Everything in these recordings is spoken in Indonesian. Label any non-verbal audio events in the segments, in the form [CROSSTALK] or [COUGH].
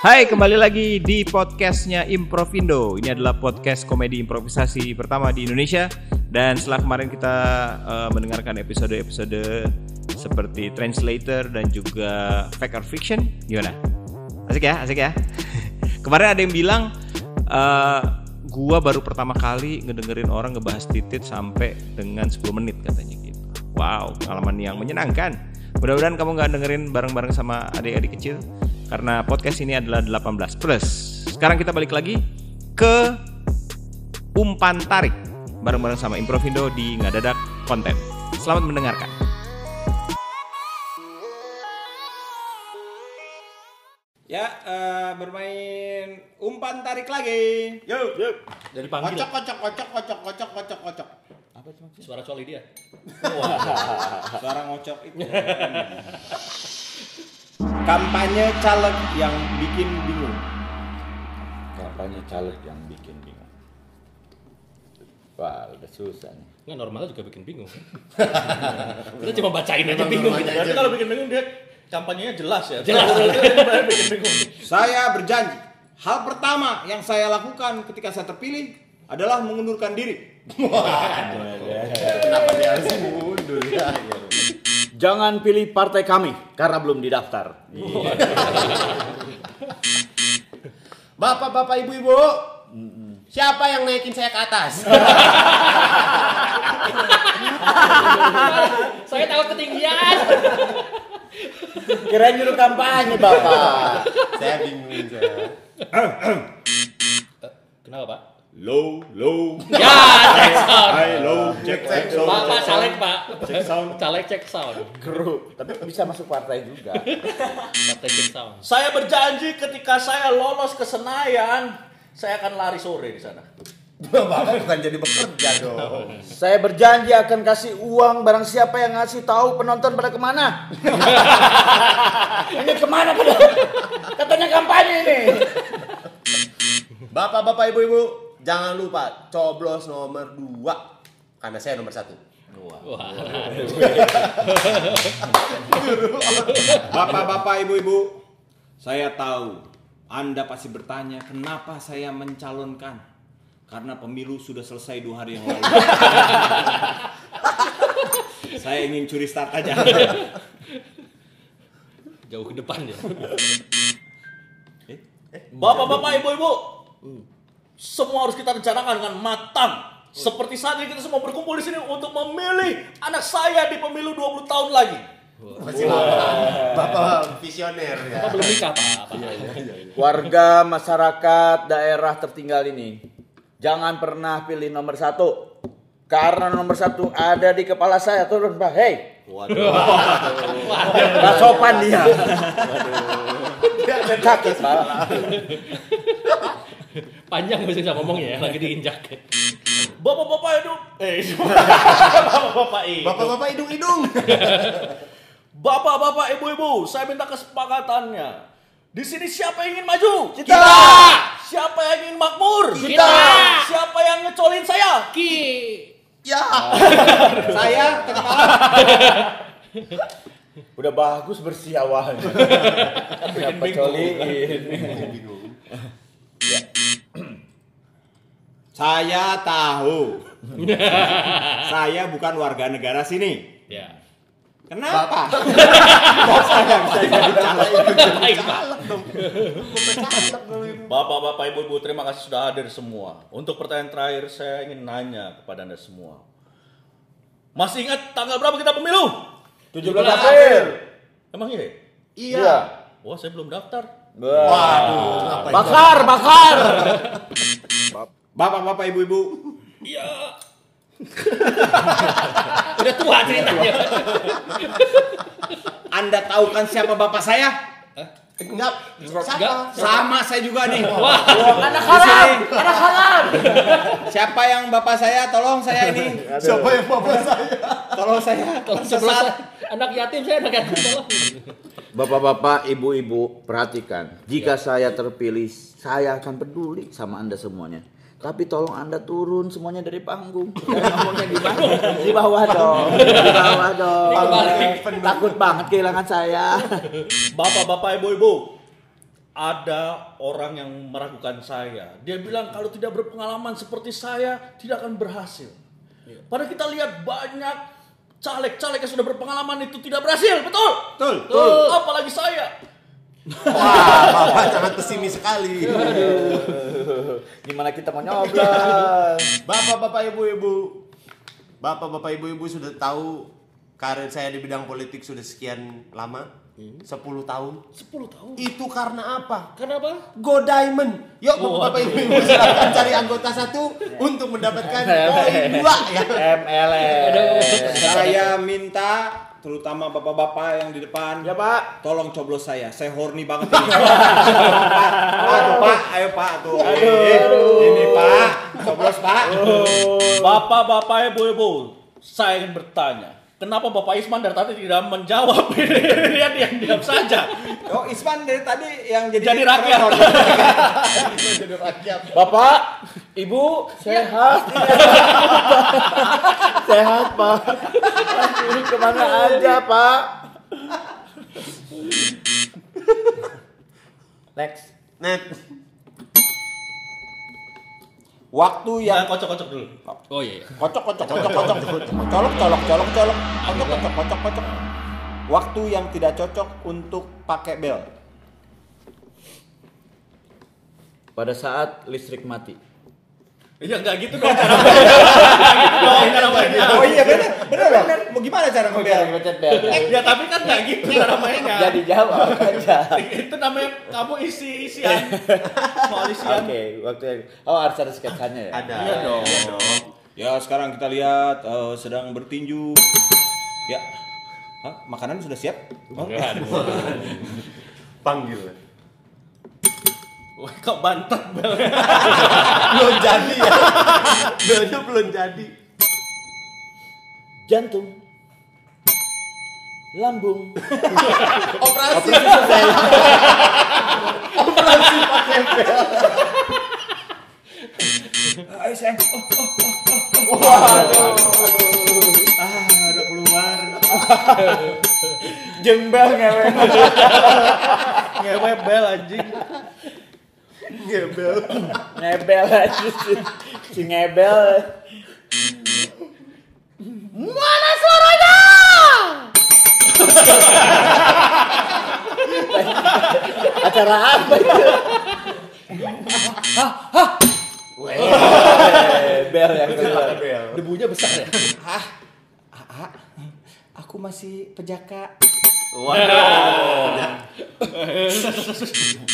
Hai, kembali lagi di podcastnya Improvindo. Ini adalah podcast komedi improvisasi pertama di Indonesia. Dan setelah kemarin kita uh, mendengarkan episode-episode seperti Translator dan juga Fact or Fiction, gimana? Asik ya, asik ya. [LAUGHS] kemarin ada yang bilang, uh, gua baru pertama kali ngedengerin orang ngebahas titit sampai dengan 10 menit katanya gitu. Wow, pengalaman yang menyenangkan. Mudah-mudahan kamu nggak dengerin bareng-bareng sama adik-adik kecil karena podcast ini adalah 18 plus. Sekarang kita balik lagi ke umpan tarik bareng-bareng sama Improvindo di Ngadadak Konten. Selamat mendengarkan. Ya, uh, bermain umpan tarik lagi. Yuk, yuk. Dari panggil. Kocok, kocok, kocok, kocok, kocok, kocok, kocok. Apa itu maksudnya? Suara coli dia. [LAUGHS] Suara ngocok itu. [LAUGHS] Kampanye caleg yang bikin bingung. Kampanye caleg yang bikin bingung. Wah, udah susah nih. Nggak normalnya juga bikin bingung. [LAUGHS] Kita cuma bacain aja bingung. Gitu. aja. Tapi kalau bikin bingung dia kampanyenya jelas ya. Jelas. [LAUGHS] bikin bingung. Saya berjanji, hal pertama yang saya lakukan ketika saya terpilih adalah mengundurkan diri. Kenapa dia harus mundur ya? [LAUGHS] Jangan pilih partai kami karena belum didaftar. Bapak-bapak, ibu-ibu, siapa yang naikin saya ke atas? Saya takut ketinggian. Kirain juru kampanye, Bapak. saya bingung saya. Kenapa Pak? Low, low, Ya, cek sound. high, low, cek, cek, sound, Pak, Pak, cek, caleg Pak. Cek sound. Caleg cek sound. Kru, tapi bisa masuk partai juga. Partai cek sound. Saya berjanji ketika saya lolos ke Senayan, saya akan lari sore di sana. Bapak bukan jadi bekerja dong. Saya berjanji akan kasih uang barang siapa yang ngasih tahu penonton pada ke mana. [LAUGHS] ini ke mana pada? Katanya kampanye ini. Bapak-bapak, ibu-ibu, jangan lupa coblos nomor 2 karena saya nomor satu. Wah. Bapak-bapak, ibu-ibu, saya tahu Anda pasti bertanya kenapa saya mencalonkan. Karena pemilu sudah selesai dua hari yang lalu. [LAUGHS] saya ingin curi start aja. Jauh ke depan ya. Bapak-bapak, ibu-ibu, semua harus kita rencanakan dengan matang. Seperti saat ini kita semua berkumpul di sini untuk memilih anak saya di pemilu 20 tahun lagi. Masih lama. Bapak visioner ya. Pak belum nikah Pak. Pak. Warga masyarakat daerah tertinggal ini, jangan pernah pilih nomor satu. Karena nomor satu ada di kepala saya. Turun, Pak. Hei, Waduh. Gak sopan dia. Sakit, Pak. Panjang masih bisa ngomongnya ya, lagi diinjak. Bapak-bapak hidup. Eh, [LAUGHS] bapak-bapak hidup. Bapak-bapak hidung-hidung. [LAUGHS] Bapak-bapak, ibu-ibu, saya minta kesepakatannya. Di sini siapa yang ingin maju? Kita. Siapa yang ingin makmur? Kita. Siapa yang ngecolin saya? Ki. Ya. [LAUGHS] saya Udah bagus bersih awalnya. Kenapa coliin? Saya tahu. [LAUGHS] saya bukan warga negara sini. Ya. Kenapa? [LAUGHS] Bapak-bapak, ibu-ibu, terima kasih sudah hadir semua. Untuk pertanyaan terakhir, saya ingin nanya kepada anda semua. Masih ingat tanggal berapa kita pemilu? 17 April. Emang iya? Iya. Wah, saya belum daftar. Waduh, ngapain? Bakar, bakar. [LAUGHS] Bapak-bapak, ibu-ibu, Iya. [LAUGHS] Udah tua ceritanya. Anda tahu kan siapa bapak saya? Enggak. Enggak. Siapa? Sama saya juga nih. Wah. Anak haram, anak haram. Siapa yang bapak saya? Tolong saya ini. Siapa yang bapak saya? Tolong saya. Kalau sebelah anak yatim saya anak yatim tolong. Bapak-bapak, ibu-ibu, perhatikan. Jika saya terpilih, saya akan peduli sama Anda semuanya. Tapi tolong Anda turun semuanya dari panggung. [LAUGHS] Ngomongnya di bawah. Di bawah dong. Di bawah dong. Takut banget kehilangan saya. Bapak-bapak, ibu-ibu, ada orang yang meragukan saya. Dia bilang kalau tidak berpengalaman seperti saya tidak akan berhasil. Padahal kita lihat banyak caleg-caleg yang sudah berpengalaman itu tidak berhasil, betul? Betul. Betul. Apalagi saya. Wah, Bapak sangat pesimis sekali. [LAUGHS] Gimana kita mau nyoblos? [LAUGHS] Bapak-bapak ibu-ibu. Bapak-bapak ibu-ibu sudah tahu karir saya di bidang politik sudah sekian lama. 10 tahun. 10 tahun. Itu karena apa? Kenapa? Go Diamond. Yuk bapak-bapak ibu-ibu silakan cari anggota satu untuk mendapatkan [LAUGHS] poin dua ya. MLS. Saya minta terutama bapak-bapak yang di depan. Ya Pak. Tolong coblos saya. Saya horny banget ini. [LAUGHS] Pak, aduh Pak, ayo Pak tuh. Ini Pak, coblos Pak. Bapak-bapak, ibu-ibu, saya ingin bertanya. Kenapa Bapak Isman dari tadi tidak menjawab? [LAUGHS] Dia diam-diam saja. Oh, Isman dari tadi yang jadi Jadi rakyat. [LAUGHS] Bapak, Ibu, sehat. [LAUGHS] sehat, Pak. Ini ke mana aja, Pak? Next. Net. Waktu yang Yang kocok-kocok dulu. Oh iya. iya. kocok kocok kocok kocok colok colok colok colok kocok kocok kocok kocok waktu yang tidak cocok untuk pakai bel Pada saat listrik mati. Ya enggak gitu dong cara mainnya. Nggak gitu dong cara mainnya. oh iya benar benar dong mau gimana cara ngebel bel. Ya tapi kan enggak gitu cara mainnya. Jadi jawab aja. Itu namanya kamu isi-isian. Soal isian. Oke, waktu yang Oh, harus ada sketsanya ya. Ada. Iya dong. ya sekarang kita lihat eh, sedang bertinju ya Hah? makanan sudah siap oh, Panggil. Wah, kok bantet bel. [LAUGHS] belum jadi ya. Belnya belum jadi. Jantung. Lambung. [LAUGHS] Operasi. [LAUGHS] ayo sayang oh, oh, oh, oh, oh. ah udah keluar Jembel ngewe. Ngewe bel anjing. Ngebel. Ngebel aja si, si ngebel. Mana suaranya? Acara apa itu? Hah? Hah? Weh, bel yang keluar. Debunya besar ya. ah ah aku masih pejaka [LAUGHS]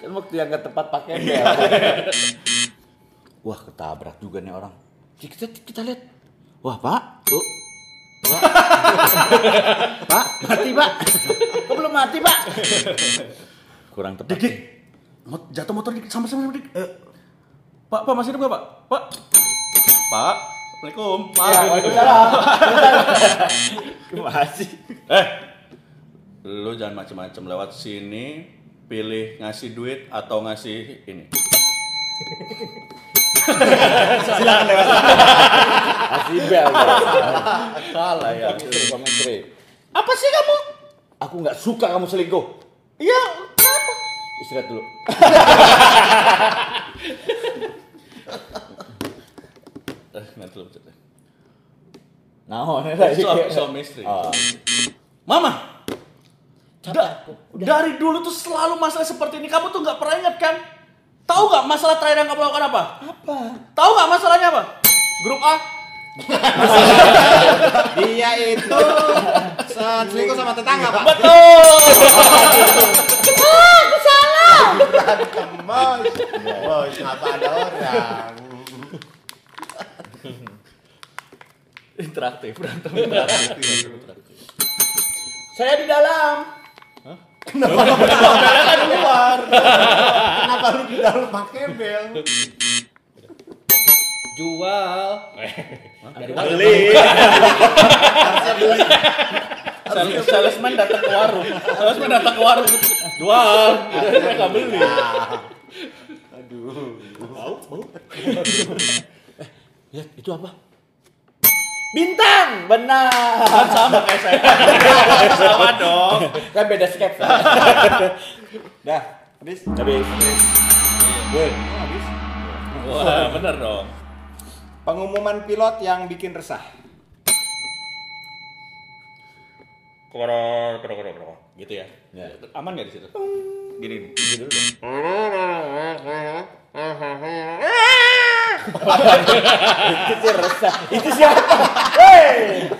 Kan waktu yang gak tepat pakai bel. [LAUGHS] Wah ketabrak juga nih orang. Kita kita lihat. Wah pak, tuh. Pak. pak, mati pak. Kok belum mati pak? Kurang tepat. Dik, dik. Mot- Jatuh motor dik sama-sama dik. Eh, Pak, Pak masih hidup nggak Pak? Pak. Pak. Assalamualaikum. Pak. Ya, Waalaikumsalam. [LAUGHS] Masih. Eh, lu jangan macem-macem lewat sini pilih ngasih duit atau ngasih ini. Masih bel. Salah ya. Apa sih kamu? Aku nggak suka kamu selingkuh. Iya, kenapa? Istirahat dulu. Eh, nanti lu pencet. Nah, Suami, suami istri. Oh. Mama, da- dari dulu tuh selalu masalah seperti ini. Kamu tuh nggak pernah ingat kan? Tahu nggak masalah terakhir yang kamu lakukan apa? Apa? Tahu nggak masalahnya apa? Grup A. dia [LAUGHS] itu selingkuh sama tetangga pak Betul. Bos. Bos, ngapa ada orang? interaktif, berantem interaktif. Saya di dalam. [LAUGHS] Kenapa lu di dalam pakai bel? Jual. beli Sales- Salesman datang ke warung. Salesman datang ke warung. Jual. Mereka beli. Ya, itu apa? Bintang, benar. Kan [LAUGHS] sama kayak saya. sama dong. Kan beda sketsa. [LAUGHS] Dah, habis. Habis. Woi, Habis. Wah, bener dong. Pengumuman pilot yang bikin resah. Koror, koror, koror, koror. Gitu ya. Ya. Aman nggak di situ? Gini. Gitu dulu dong. [LAUGHS] Itu sih resah. Itu siapa? Hei.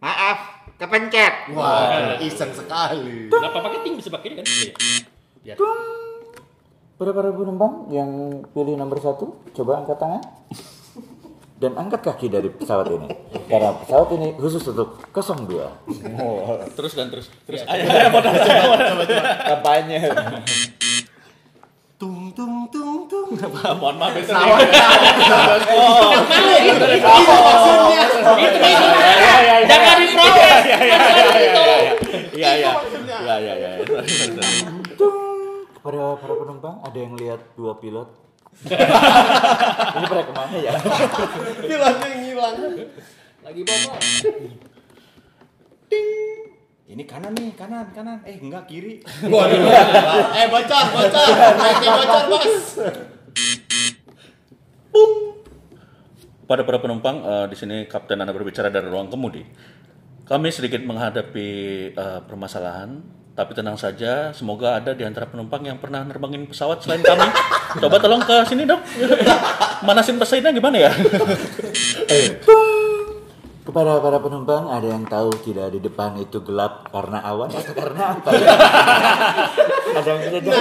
Maaf, kepencet. Wah, iseng sekali. Kenapa pakai ting bisa pakai kan? Iya. Ya. Para para penumpang yang pilih nomor satu, coba angkat tangan dan angkat kaki dari pesawat ini. Karena pesawat ini khusus untuk 02. Terus dan terus. Terus. Ayo, ayo, modal, ayo, modal. Kampanye. Tung tung tung tung. Mohon maaf itu. Jangan diprotes. Iya, iya. Iya, iya, iya. Para para penumpang ada yang lihat dua pilot? ini pada ke mana ya? Pilotnya ngilang. Lagi bawa. Ini kanan nih, kanan, kanan. Eh, enggak kiri. [LAUGHS] Waduh. eh bocor, bocor. Naiknya bocor, Bos. Pada para penumpang, eh, di sini Kapten Anda berbicara dari ruang kemudi. Kami sedikit menghadapi eh, permasalahan, tapi tenang saja, semoga ada di antara penumpang yang pernah nerbangin pesawat selain kami. [LAUGHS] Coba tolong ke sini dong. Manasin pesawatnya gimana ya? Kepada para penumpang ada yang tahu tidak di depan itu gelap karena awan atau karena apa? [LAUGHS] ada yang tidak tahu.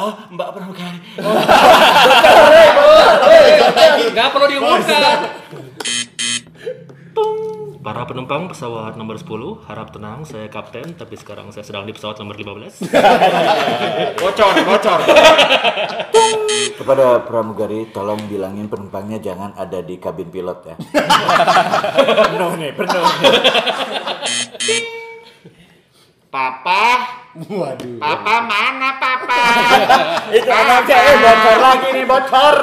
Oh, Mbak Pramugari. [LAUGHS] Nggak perlu diumumkan. Para penumpang pesawat nomor 10, harap tenang, saya kapten, tapi sekarang saya sedang di pesawat nomor 15. [LAUGHS] Bocor, bocor. Kepada pramugari, tolong bilangin penumpangnya jangan ada di kabin pilot ya. [LAUGHS] penuh nih, penuh nih. Papa, Waduh. Papa mana Papa? [LAUGHS] Itu anaknya eh, bocor lagi nih bocor.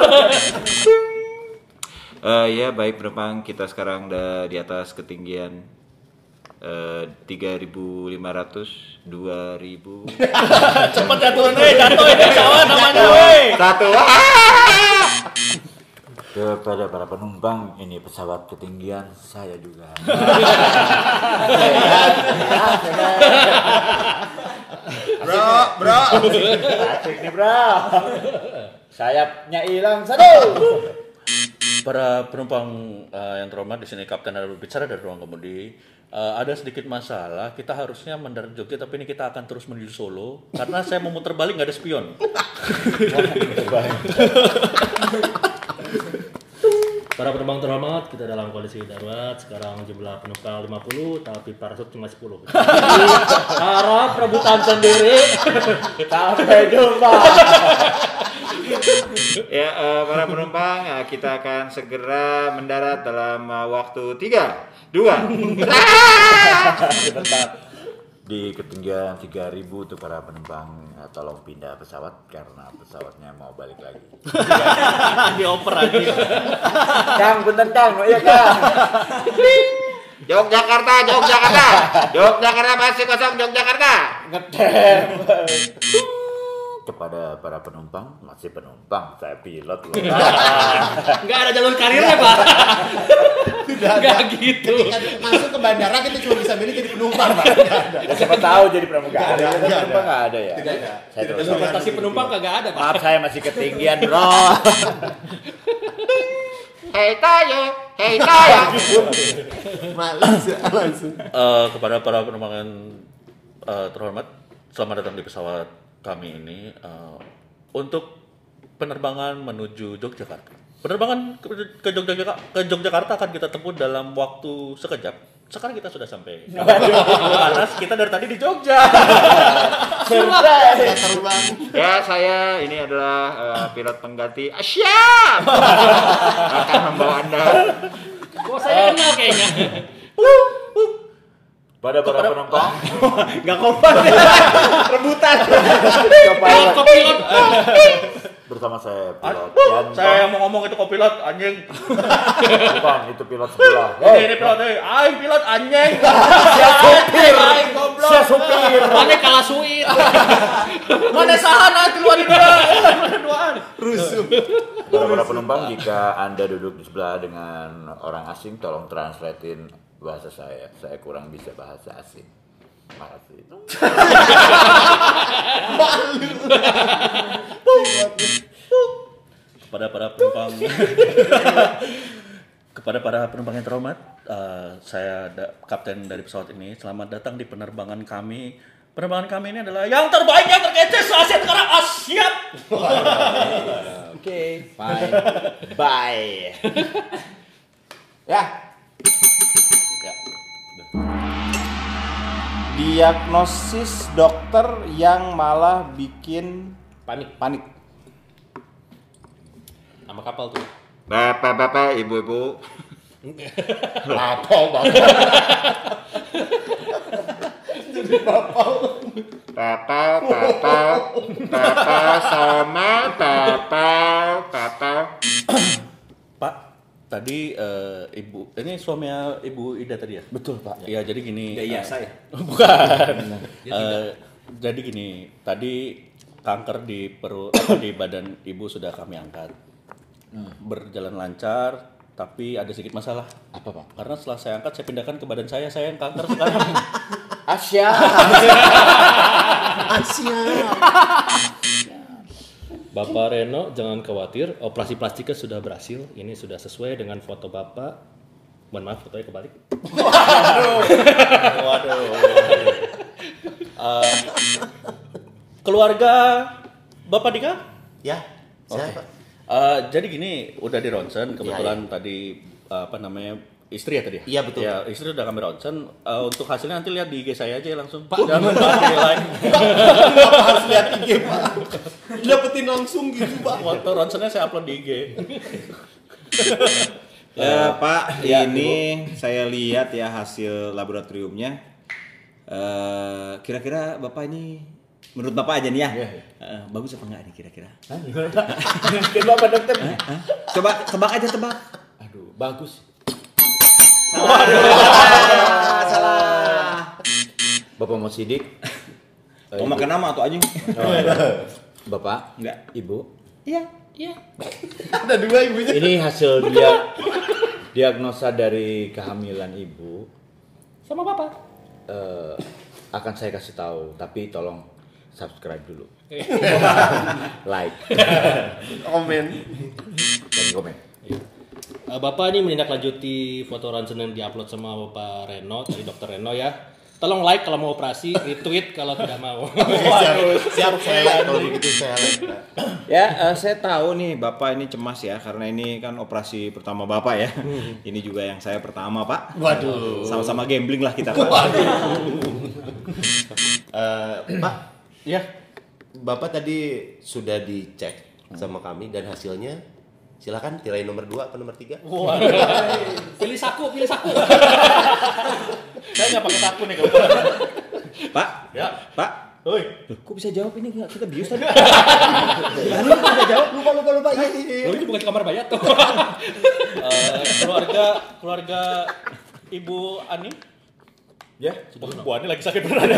Eh ya baik penumpang kita sekarang udah di atas ketinggian eh 3.500 2.000 [LAUGHS] Cepet ya turun, eh jatuh ya pesawat namanya, weh. Satu. Kepada para penumpang, ini pesawat ketinggian saya juga. [LAUGHS] Bro, bro. Asik nih bro. Sayapnya hilang satu. Para penumpang eh, yang terhormat di sini Kapten ada berbicara dari ruang kemudi. Eh, ada sedikit masalah, kita harusnya mendarat Jogja tapi ini kita akan terus menuju Solo karena saya mau muter balik nggak ada spion. Para penumpang terhormat, kita dalam kondisi darurat. Sekarang jumlah penumpang 50, tapi parasut cuma 10. Jadi, [LAUGHS] harap rebutan sendiri. Sampai jumpa. Ya eh, para penumpang eh, kita akan segera mendarat dalam eh, waktu 3 2 Di ketinggian 3000 tuh para penumpang eh, tolong pindah pesawat karena pesawatnya mau balik lagi. [LAUGHS] Dioper aja. Kang, bentar Kang, oh iya Kang. Yogyakarta Yogyakarta Yogyakarta masih kosong Yogyakarta Ngetem. Kepada para penumpang, masih penumpang, saya pilot loh. [LAUGHS] Nggak ada jalur karirnya, Pak. [LAUGHS] Nggak gitu. Masuk ke bandara kita cuma bisa milih jadi penumpang, Pak. Ya, siapa tahu jadi pramugari. Nggak ada, nggak penumpang ada. nggak ada ya. Tidak ada. Saya terus. Transportasi penumpang kagak ada, Pak. Maaf saya masih ketinggian bro. [LAUGHS] Hei tayo Hei tayo Males ya, langsung. Eh, kepada para penumpang yang eh, terhormat, selamat datang di pesawat kami ini eh, untuk penerbangan menuju Yogyakarta. Penerbangan ke, ke Yogyakarta, ke Yogyakarta akan kita tempuh dalam waktu sekejap. Sekarang kita sudah sampai. [LAUGHS] Karena kita dari tadi di Jogja. [LAUGHS] Terbang. Ya saya ini adalah eh, pilot pengganti Asia [LAUGHS] akan membawa anda Kok saya kenal kayaknya. Pada para penumpang, [LAUGHS] nggak kompak [LAUGHS] rebutan Pilot, kopilot. bersama saya pilot Aduh, Yanto. saya yang mau ngomong itu kopilot anjing. [LAUGHS] bukan itu pilot sebelah Ini ini pilot, eh, aing pilot anjing. supir Aing goblok. saya supir Mana kalah suit. Mana sahan nanti luar dia. Duaan. para para penumpang jika anda duduk di sebelah dengan orang asing tolong translatein bahasa saya saya kurang bisa bahasa asing makasih [LAUGHS] Kepada para penumpang [LAUGHS] Kepada para penumpang yang terhormat, eh, saya da- kapten dari pesawat ini. Selamat datang di penerbangan kami. Penerbangan kami ini adalah yang terbaik yang terkece se Asia Tenggara. Siap. oke bye bye Ya. Diagnosis dokter yang malah bikin Panik. panik. Nama kapal tuh. bapak bapak ibu ibu Papa, papa, papa sama papa, tadi eh, ibu, ini suaminya ibu Ida tadi ya? Betul Pak. Iya jadi gini. iya, eh, saya. [LAUGHS] Bukan. Eh, jadi gini, tadi kanker di perut apa di badan ibu sudah kami angkat. Berjalan lancar, tapi ada sedikit masalah. Apa pak? Karena setelah saya angkat, saya pindahkan ke badan saya, saya yang kanker sekarang. [LAUGHS] Asia. Bapak Reno, jangan khawatir. Operasi plastiknya sudah berhasil. Ini sudah sesuai dengan foto Bapak. Mohon maaf, fotonya kebalik. Waduh. Eh, keluarga Bapak Dika? Ya, saya Pak. Eh, jadi gini, udah di ronsen kebetulan tadi eh, apa namanya istri ya tadi ya? Iya, betul. Ya, istri udah kami ronsen. Eh, untuk hasilnya nanti lihat di IG saya aja ya langsung. Jangan lupa like. harus lihat IG Pak. Dapetin langsung gitu Pak. Foto ronsennya saya upload di IG. [LAUGHS] Ya, Pak, ini saya lihat ya hasil laboratoriumnya. Eh, kira-kira Bapak ini menurut Bapak aja nih ya. eh, bagus apa enggak nih kira-kira? Coba pak dokter. Coba tebak aja tebak. Aduh, bagus. Salah. Bapak mau sidik? Mau makan nama atau anjing? Bapak? Enggak. Ibu? Ada dua ibunya. Ini hasil dia diagnosa dari kehamilan ibu. Sama Bapak. Eh, akan saya kasih tahu, tapi tolong subscribe dulu, [LAUGHS] like, Komen. dan komen. Eh, Bapak ini menindaklanjuti foto ronsen yang diupload sama Bapak Reno, dari Dokter Reno ya. Tolong like kalau mau operasi, retweet kalau tidak mau. [LAUGHS] siap, siap saya like kalau begitu saya like. Ya, eh, saya tahu nih Bapak ini cemas ya karena ini kan operasi pertama Bapak ya. Ini juga yang saya pertama, Pak. Waduh. Sama-sama gambling lah kita, Pak. [LAUGHS] Eh, Pak, Ya, Bapak tadi sudah dicek sama kami dan hasilnya silakan tirain nomor 2 atau nomor 3. pilih saku, pilih saku. saya nggak pakai saku nih kalau. Pak, Ya. Pak. Oi. Loh, kok bisa jawab ini nggak kita bius tadi? Lupa lupa lupa. Iya, iya, iya. Lu ini bukan kamar bayat tuh. Eh, keluarga keluarga Ibu Ani Ya, Bu Ani lagi sakit beneran.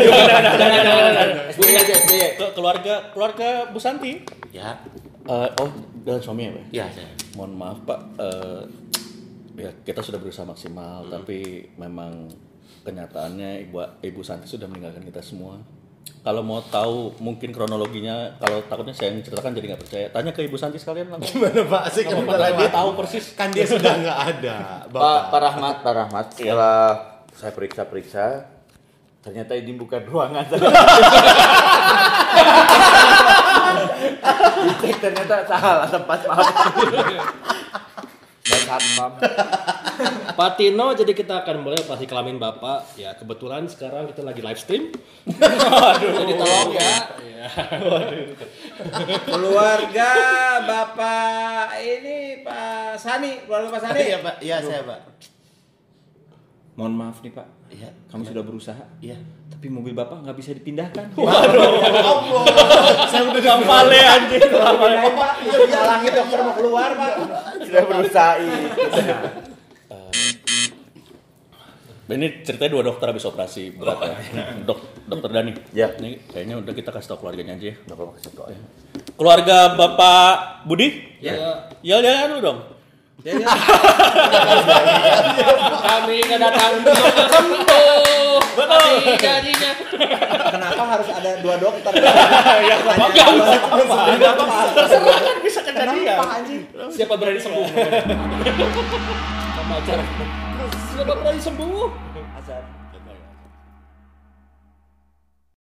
SBY aja, SBY. Ke- keluarga keluarga Bu Santi. Ya, Eh, oh, dan suaminya Pak. ya saya. Mohon maaf Pak, Eh, ya kita sudah berusaha maksimal, tapi memang kenyataannya ibu ibu Santi sudah meninggalkan kita semua. Kalau mau tahu mungkin kronologinya, kalau takutnya saya yang ceritakan jadi nggak percaya. Tanya ke ibu Santi sekalian langsung. Gimana Pak? Saya kan dia tahu persis. kan dia sudah nggak ada, Pak, Bapak. Pak Rahmat, Pak Rahmat, setelah saya periksa-periksa, ternyata ini bukan ruangan. [LAUGHS] Dicek ternyata salah tempat maaf. Dan satpam. Pak Tino, jadi kita akan mulai operasi kelamin Bapak. Ya, kebetulan sekarang kita lagi live stream. Jadi tolong ya. Keluarga Bapak ini Pak Sani, keluarga Pak Sani. Iya Pak, iya saya Pak. Mohon maaf nih Pak, Iya, kami sudah berusaha. iya. Tapi mobil bapak nggak bisa dipindahkan. [LAUGHS] Saya udah vale anjing. Pindahin, Pak. Halangin dokter mau keluar pak. Sudah berusaha. Ini ceritanya dua dokter habis operasi berat ya. Dok, dokter Dani. Ya. Ini kayaknya udah kita kasih tau keluarganya aja ya. Bapak kasih doa. Keluarga Bapak Budi? Ya. Ya, ya, dulu dong. Kami kedatangan untuk sembuh. Betul. Jadinya. Kenapa harus ada dua dokter? [LAUGHS] ya, Gak apa-apa. Terserah kan bisa kejadian. Kenapa anjing? Siapa berani sembuh? Sama acara. Siapa berani sembuh?